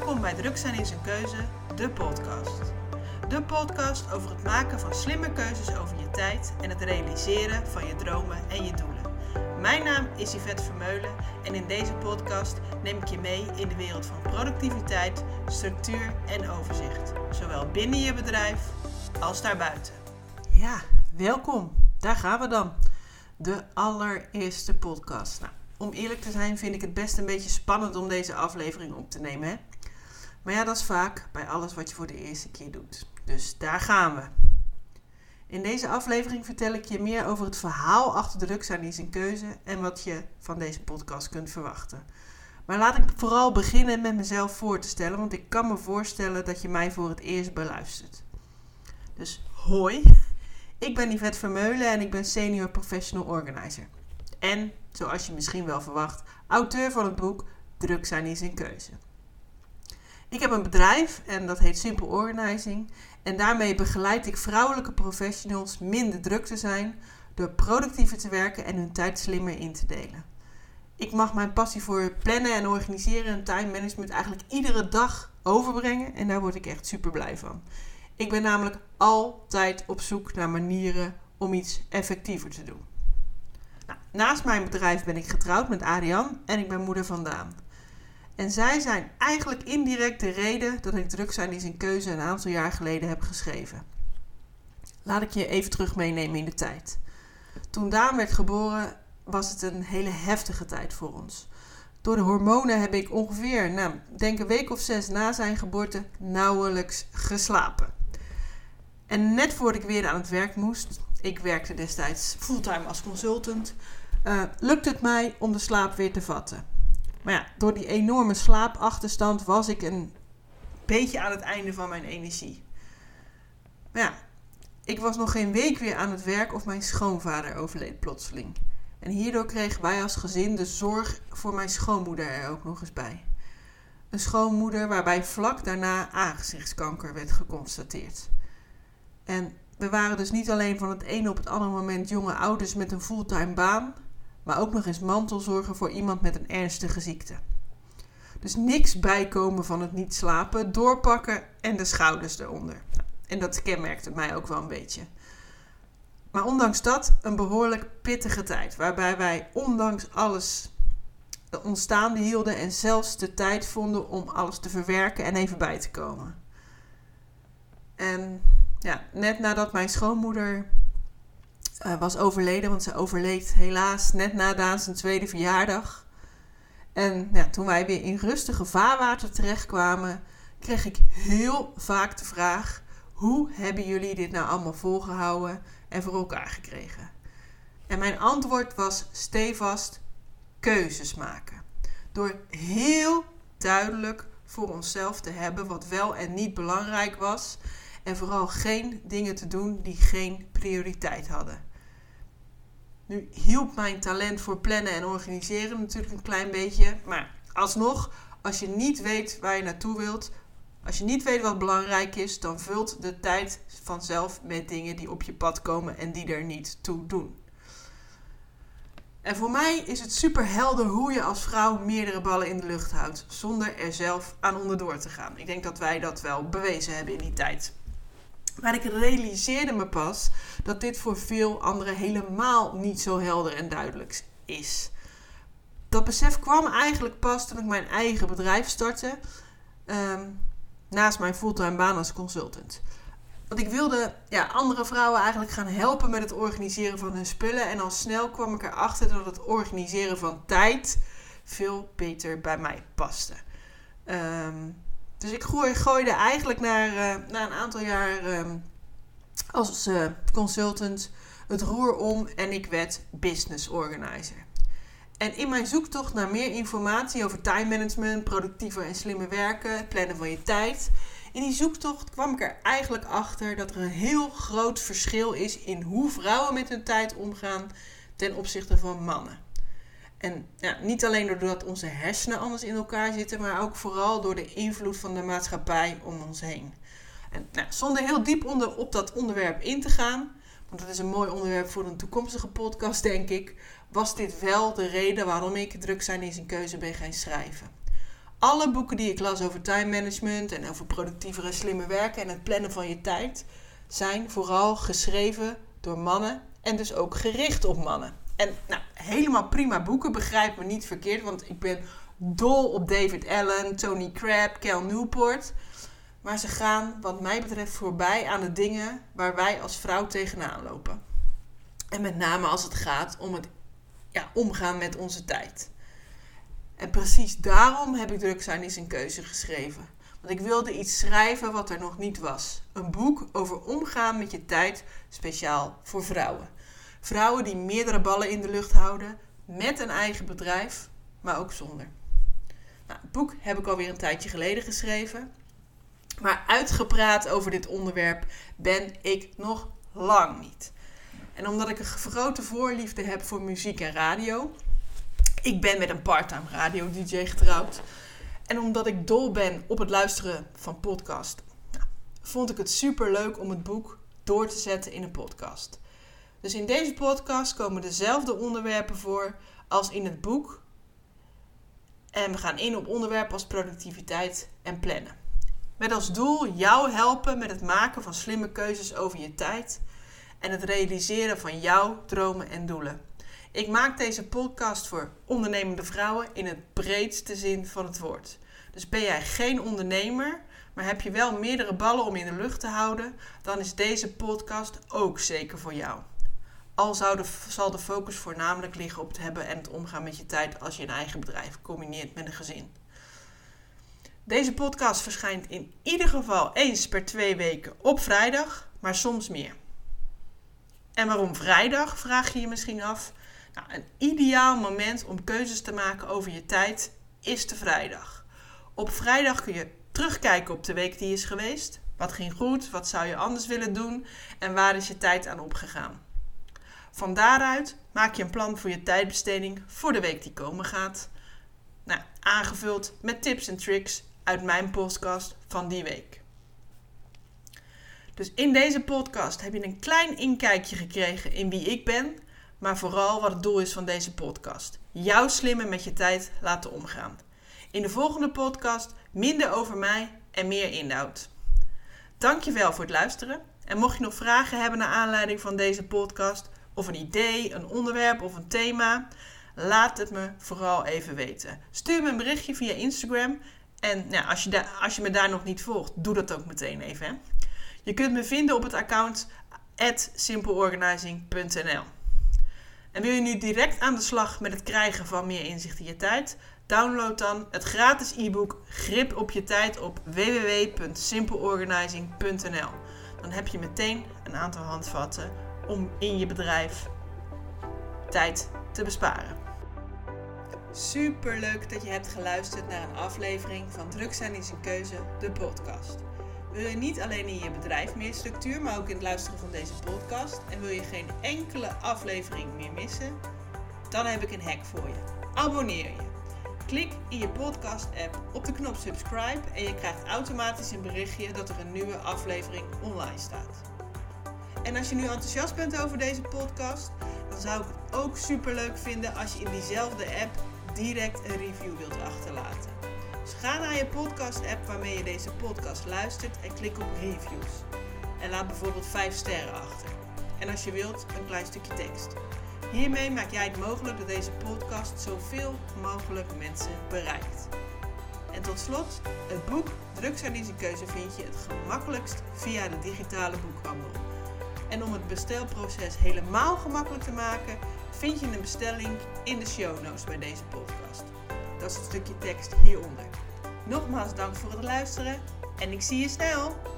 Welkom bij Druk zijn is een keuze, de podcast. De podcast over het maken van slimme keuzes over je tijd en het realiseren van je dromen en je doelen. Mijn naam is Yvette Vermeulen en in deze podcast neem ik je mee in de wereld van productiviteit, structuur en overzicht. Zowel binnen je bedrijf als daarbuiten. Ja, welkom. Daar gaan we dan. De allereerste podcast. Nou, om eerlijk te zijn vind ik het best een beetje spannend om deze aflevering op te nemen. Hè? Maar ja, dat is vaak bij alles wat je voor de eerste keer doet. Dus daar gaan we. In deze aflevering vertel ik je meer over het verhaal achter de Luxanies en keuze en wat je van deze podcast kunt verwachten. Maar laat ik vooral beginnen met mezelf voor te stellen, want ik kan me voorstellen dat je mij voor het eerst beluistert. Dus hoi, ik ben Yvette Vermeulen en ik ben Senior Professional Organizer. En, zoals je misschien wel verwacht, auteur van het boek Druk zijn is een keuze. Ik heb een bedrijf en dat heet Simple Organizing. En daarmee begeleid ik vrouwelijke professionals minder druk te zijn door productiever te werken en hun tijd slimmer in te delen. Ik mag mijn passie voor plannen en organiseren en time management eigenlijk iedere dag overbrengen en daar word ik echt super blij van. Ik ben namelijk altijd op zoek naar manieren om iets effectiever te doen. Nou, naast mijn bedrijf ben ik getrouwd met Ariane en ik ben moeder van Daan. En zij zijn eigenlijk indirect de reden dat ik Druk zijn is een keuze een aantal jaar geleden heb geschreven. Laat ik je even terug meenemen in de tijd. Toen Daan werd geboren was het een hele heftige tijd voor ons. Door de hormonen heb ik ongeveer, nou, denk een week of zes na zijn geboorte, nauwelijks geslapen. En net voordat ik weer aan het werk moest, ik werkte destijds fulltime als consultant, uh, lukte het mij om de slaap weer te vatten. Maar ja, door die enorme slaapachterstand was ik een beetje aan het einde van mijn energie. Maar ja, ik was nog geen week weer aan het werk of mijn schoonvader overleed plotseling. En hierdoor kregen wij als gezin de zorg voor mijn schoonmoeder er ook nog eens bij. Een schoonmoeder waarbij vlak daarna aangezichtskanker werd geconstateerd. En we waren dus niet alleen van het ene op het andere moment jonge ouders met een fulltime baan, maar ook nog eens mantelzorgen voor iemand met een ernstige ziekte. Dus niks bijkomen van het niet slapen, doorpakken en de schouders eronder. En dat kenmerkte mij ook wel een beetje. Maar ondanks dat een behoorlijk pittige tijd, waarbij wij ondanks alles ontstaande hielden en zelfs de tijd vonden om alles te verwerken en even bij te komen. En ja, net nadat mijn schoonmoeder was overleden, want ze overleed helaas net na Daan zijn tweede verjaardag. En ja, toen wij weer in rustige vaarwater terechtkwamen, kreeg ik heel vaak de vraag: hoe hebben jullie dit nou allemaal volgehouden en voor elkaar gekregen? En mijn antwoord was stevast keuzes maken. Door heel duidelijk voor onszelf te hebben wat wel en niet belangrijk was. En vooral geen dingen te doen die geen prioriteit hadden. Nu hielp mijn talent voor plannen en organiseren natuurlijk een klein beetje. Maar alsnog, als je niet weet waar je naartoe wilt, als je niet weet wat belangrijk is, dan vult de tijd vanzelf met dingen die op je pad komen en die er niet toe doen. En voor mij is het super helder hoe je als vrouw meerdere ballen in de lucht houdt, zonder er zelf aan onderdoor te gaan. Ik denk dat wij dat wel bewezen hebben in die tijd. Maar ik realiseerde me pas dat dit voor veel anderen helemaal niet zo helder en duidelijk is. Dat besef kwam eigenlijk pas toen ik mijn eigen bedrijf startte, ehm, naast mijn fulltime baan als consultant. Want ik wilde ja, andere vrouwen eigenlijk gaan helpen met het organiseren van hun spullen. En al snel kwam ik erachter dat het organiseren van tijd veel beter bij mij paste. Um, dus ik gooide eigenlijk na, uh, na een aantal jaar uh, als uh, consultant het roer om en ik werd business organizer. En in mijn zoektocht naar meer informatie over time management, productiever en slimmer werken, plannen van je tijd. In die zoektocht kwam ik er eigenlijk achter dat er een heel groot verschil is in hoe vrouwen met hun tijd omgaan ten opzichte van mannen. En ja, niet alleen doordat onze hersenen anders in elkaar zitten, maar ook vooral door de invloed van de maatschappij om ons heen. En nou, zonder heel diep onder, op dat onderwerp in te gaan, want dat is een mooi onderwerp voor een toekomstige podcast, denk ik, was dit wel de reden waarom ik druk zijn in zijn keuze ben gaan schrijven. Alle boeken die ik las over time management en over productiever en slimmer werken en het plannen van je tijd zijn vooral geschreven door mannen en dus ook gericht op mannen. En nou, helemaal prima boeken, begrijp me niet verkeerd, want ik ben dol op David Allen, Tony Crabb, Cal Newport. Maar ze gaan, wat mij betreft, voorbij aan de dingen waar wij als vrouw tegenaan lopen. En met name als het gaat om het ja, omgaan met onze tijd. En precies daarom heb ik Druk zijn is een keuze geschreven. Want ik wilde iets schrijven wat er nog niet was. Een boek over omgaan met je tijd, speciaal voor vrouwen. Vrouwen die meerdere ballen in de lucht houden, met een eigen bedrijf, maar ook zonder. Nou, het boek heb ik alweer een tijdje geleden geschreven. Maar uitgepraat over dit onderwerp ben ik nog lang niet. En omdat ik een grote voorliefde heb voor muziek en radio. Ik ben met een parttime radio-dj getrouwd. En omdat ik dol ben op het luisteren van podcast, nou, vond ik het super leuk om het boek door te zetten in een podcast. Dus in deze podcast komen dezelfde onderwerpen voor als in het boek. En we gaan in op onderwerpen als productiviteit en plannen. Met als doel jou helpen met het maken van slimme keuzes over je tijd en het realiseren van jouw dromen en doelen. Ik maak deze podcast voor ondernemende vrouwen in het breedste zin van het woord. Dus ben jij geen ondernemer, maar heb je wel meerdere ballen om in de lucht te houden, dan is deze podcast ook zeker voor jou. Al zal de focus voornamelijk liggen op het hebben en het omgaan met je tijd als je een eigen bedrijf combineert met een gezin. Deze podcast verschijnt in ieder geval eens per twee weken op vrijdag, maar soms meer. En waarom vrijdag, vraag je je misschien af. Nou, een ideaal moment om keuzes te maken over je tijd is de vrijdag. Op vrijdag kun je terugkijken op de week die is geweest. Wat ging goed? Wat zou je anders willen doen? En waar is je tijd aan opgegaan? Van daaruit maak je een plan voor je tijdbesteding voor de week die komen gaat. Nou, aangevuld met tips en tricks uit mijn podcast van die week. Dus in deze podcast heb je een klein inkijkje gekregen in wie ik ben, maar vooral wat het doel is van deze podcast. Jou slimmer met je tijd laten omgaan. In de volgende podcast minder over mij en meer inhoud. Dankjewel voor het luisteren. En mocht je nog vragen hebben naar aanleiding van deze podcast, of een idee, een onderwerp of een thema, laat het me vooral even weten. Stuur me een berichtje via Instagram. En nou, als, je als je me daar nog niet volgt, doe dat ook meteen even. Hè? Je kunt me vinden op het account simpleorganizing.nl. En wil je nu direct aan de slag met het krijgen van meer inzicht in je tijd? Download dan het gratis e-book Grip op je tijd op www.simpleorganizing.nl. Dan heb je meteen een aantal handvatten om in je bedrijf tijd te besparen. Super leuk dat je hebt geluisterd naar een aflevering van Druk zijn is een keuze, de podcast. Wil je niet alleen in je bedrijf meer structuur, maar ook in het luisteren van deze podcast en wil je geen enkele aflevering meer missen? Dan heb ik een hack voor je. Abonneer je. Klik in je podcast-app op de knop subscribe en je krijgt automatisch een berichtje dat er een nieuwe aflevering online staat. En als je nu enthousiast bent over deze podcast, dan zou ik het ook super leuk vinden als je in diezelfde app direct een review wilt achterlaten. Dus ga naar je podcast-app waarmee je deze podcast luistert en klik op reviews. En laat bijvoorbeeld 5 sterren achter. En als je wilt, een klein stukje tekst. Hiermee maak jij het mogelijk dat deze podcast zoveel mogelijk mensen bereikt. En tot slot, het boek zijn deze keuze vind je het gemakkelijkst via de digitale boekhandel. En om het bestelproces helemaal gemakkelijk te maken, vind je een bestelling in de show notes bij deze podcast. Dat is het stukje tekst hieronder. Nogmaals dank voor het luisteren en ik zie je snel!